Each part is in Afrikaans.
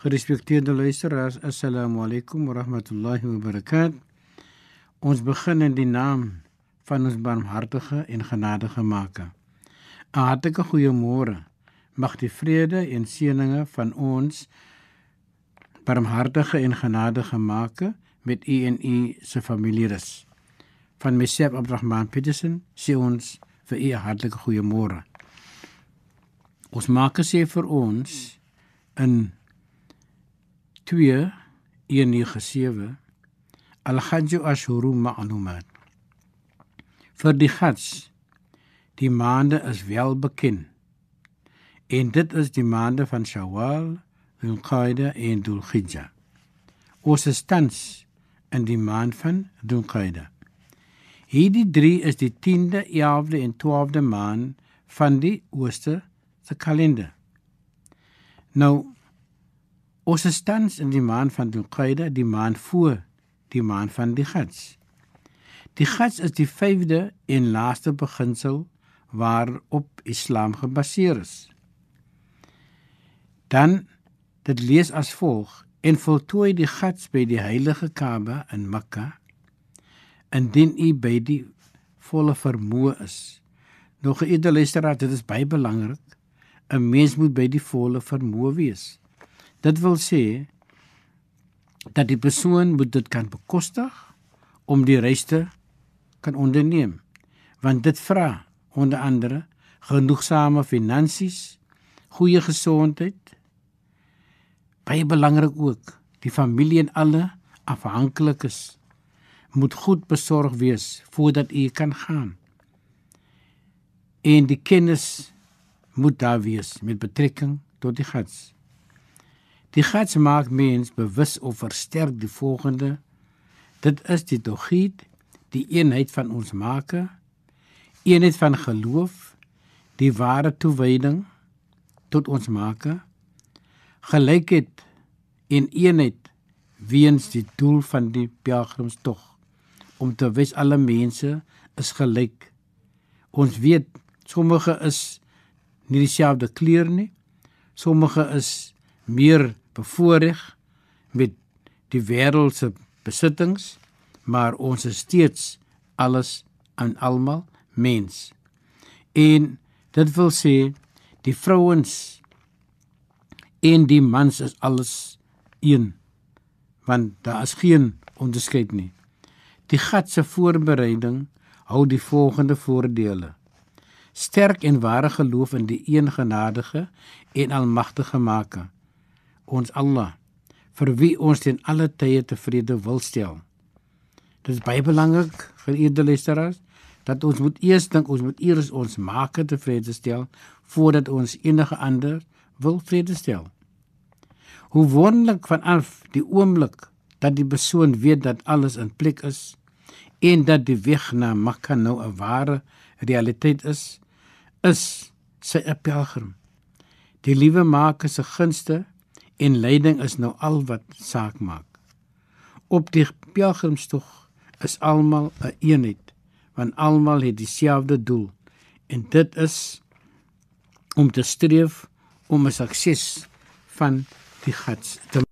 Gerespekteerde luisteraars, assalamu alaykum wa rahmatullahi wa barakatuh. Ons begin in die naam van ons barmhartige en genadige Maker. 'n Hartlike goeiemôre. Mag die vrede en seëninge van ons barmhartige en genadige Maker met u en u se familie rus. Van myself Abdurrahman Petersen sê ons vir u 'n hartlike goeiemôre. Ons Maker sê vir ons in 2 197 Al-Hajj ashhuru ma'lumat. Vir die Hajj die maande is wel bekend. En dit is die maande van Shawwal, Dhul-Qa'dah en Dhul-Hijjah. Ons is tans in die maand van Dhul-Qa'dah hierdie 3 is die 10de, 11de en 12de maand van die ooste se kalender. Nou Ons is tans in die maand van Dhul-Qa'dah, die maand voor die maand van die Hajj. Die Hajj is die vyfde en laaste beginsel waarop Islam gebaseer is. Dan dit lees as volg: En voltooi die Hajj by die heilige Kaaba in Mekka indien u by die volle vermoë is. Nog 'n edele luisteraar, dit is baie belangrik. 'n Mens moet by die volle vermoë wees. Dit wil sê dat die persoon moet dit kan bekostig om die reis te kan onderneem. Want dit vra onder andere genoegsame finansies, goeie gesondheid, baie belangrik ook die familie en alle afhanklikes moet goed besorg wees voordat u kan gaan. En die kennis moet daar wees met betrekking tot die gats. Die Hajj maak mens bewus of versterk die volgende: Dit is die tauhid, die eenheid van ons Maker, eenheid van geloof, die ware toewyding tot ons Maker, gelykheid en eenheid weens die doel van die pelgrimstog om te wys alle mense is gelyk. Ons weet sommige is nie dieselfde kleur nie. Sommige is meer bevoordeel met die wêreldse besittings, maar ons is steeds alles aan almal mens. En dit wil sê die vrouens en die mans is alles een want daar is geen onderskeid nie. Die gatse voorbereiding hou die volgende voordele: sterk en ware geloof in die een genadige en almagtige Maker ons Allah vir wie ons ten alle tye tevrede wil stel. Dit is baie belangrik vir edele luisteraars dat ons moet eers dink ons moet eers ons Maker tevrede stel voordat ons enige ander wil vrede stel. Hoe wonderlik vanaf die oomblik dat die persoon weet dat alles in plek is en dat die weg na Mekka nou 'n ware realiteit is, is sy 'n pelgrim. Die liewe Maker se gunste en lyding is nou al wat saak maak. Op die pelgrimstog is almal 'n een eenheid, want almal het dieselfde doel en dit is om te streef om 'n sukses van die gats te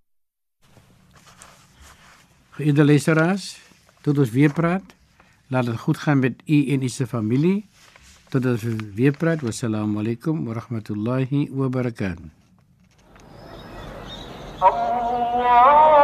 Geëerde leseraars, tot ons weer praat. Laat dit goed gaan met u en u se familie. Tot ons weer praat. Wassalamu alaykum wa rahmatullahi wa barakatuh. 我